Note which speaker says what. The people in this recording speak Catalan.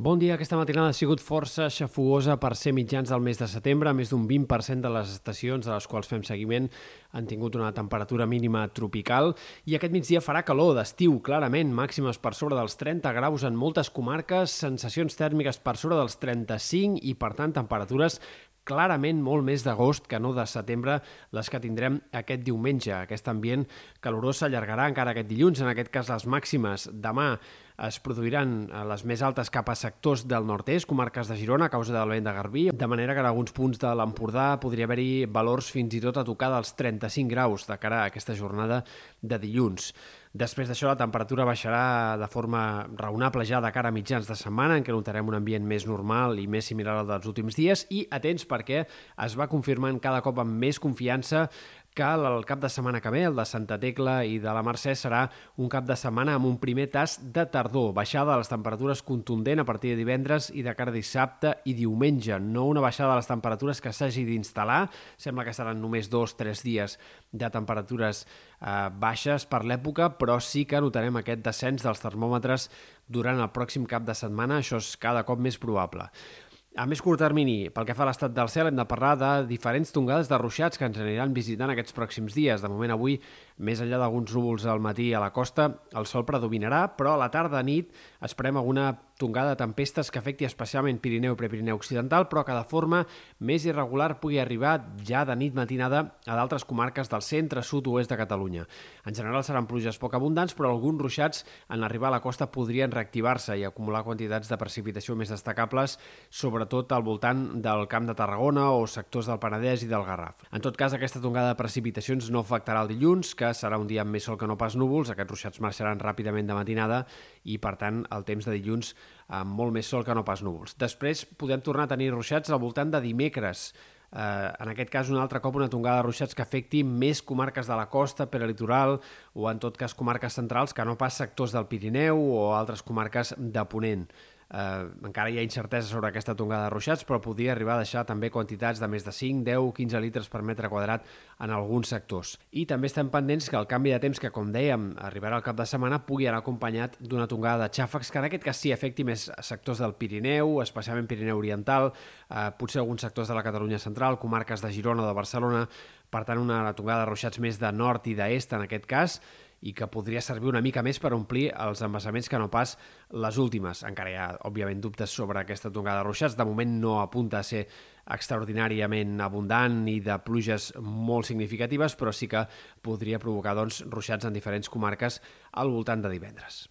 Speaker 1: Bon dia. Aquesta matinada ha sigut força xafugosa per ser mitjans del mes de setembre. Més d'un 20% de les estacions de les quals fem seguiment han tingut una temperatura mínima tropical i aquest migdia farà calor d'estiu, clarament, màximes per sobre dels 30 graus en moltes comarques, sensacions tèrmiques per sobre dels 35 i, per tant, temperatures clarament molt més d'agost que no de setembre les que tindrem aquest diumenge. Aquest ambient calorós s'allargarà encara aquest dilluns, en aquest cas les màximes demà es produiran a les més altes cap a sectors del nord-est, comarques de Girona, a causa del vent de Garbí, de manera que en alguns punts de l'Empordà podria haver-hi valors fins i tot a tocar dels 35 graus de cara a aquesta jornada de dilluns. Després d'això, la temperatura baixarà de forma raonable ja de cara a mitjans de setmana, en què notarem un ambient més normal i més similar al dels últims dies, i atents perquè es va confirmant cada cop amb més confiança que el cap de setmana que ve, el de Santa Tecla i de la Mercè, serà un cap de setmana amb un primer tas de tardor, baixada de les temperatures contundent a partir de divendres i de cara dissabte i diumenge, no una baixada de les temperatures que s'hagi d'instal·lar, sembla que seran només dos, tres dies de temperatures eh, baixes per l'època, però sí que notarem aquest descens dels termòmetres durant el pròxim cap de setmana, això és cada cop més probable. A més curt termini, pel que fa a l'estat del cel, hem de parlar de diferents tongades de ruixats que ens aniran visitant aquests pròxims dies. De moment avui, més enllà d'alguns núvols al matí a la costa, el sol predominarà, però a la tarda nit esperem alguna tongada de tempestes que afecti especialment Pirineu i Prepirineu Occidental, però que de forma més irregular pugui arribar ja de nit matinada a d'altres comarques del centre, sud-oest de Catalunya. En general seran pluges poc abundants, però alguns ruixats en arribar a la costa podrien reactivar-se i acumular quantitats de precipitació més destacables, sobretot al voltant del Camp de Tarragona o sectors del Penedès i del Garraf. En tot cas, aquesta tongada de precipitacions no afectarà el dilluns, que serà un dia amb més sol que no pas núvols. Aquests ruixats marxaran ràpidament de matinada i, per tant, el temps de dilluns amb molt més sol que no pas núvols. Després podem tornar a tenir ruixats al voltant de dimecres, eh, en aquest cas un altre cop una tongada de ruixats que afecti més comarques de la costa, per litoral o en tot cas comarques centrals que no pas sectors del Pirineu o altres comarques de Ponent. Eh, encara hi ha incertesa sobre aquesta tongada de ruixats, però podria arribar a deixar també quantitats de més de 5, 10, 15 litres per metre quadrat en alguns sectors. I també estem pendents que el canvi de temps, que com dèiem, arribarà al cap de setmana, pugui anar acompanyat d'una tongada de xàfecs, que en aquest cas sí afecti més sectors del Pirineu, especialment Pirineu Oriental, eh, potser alguns sectors de la Catalunya Central, comarques de Girona o de Barcelona, per tant una tongada de ruixats més de nord i d'est en aquest cas, i que podria servir una mica més per omplir els embassaments que no pas les últimes. Encara hi ha, òbviament, dubtes sobre aquesta tongada de ruixats. De moment no apunta a ser extraordinàriament abundant i de pluges molt significatives, però sí que podria provocar doncs, ruixats en diferents comarques al voltant de divendres.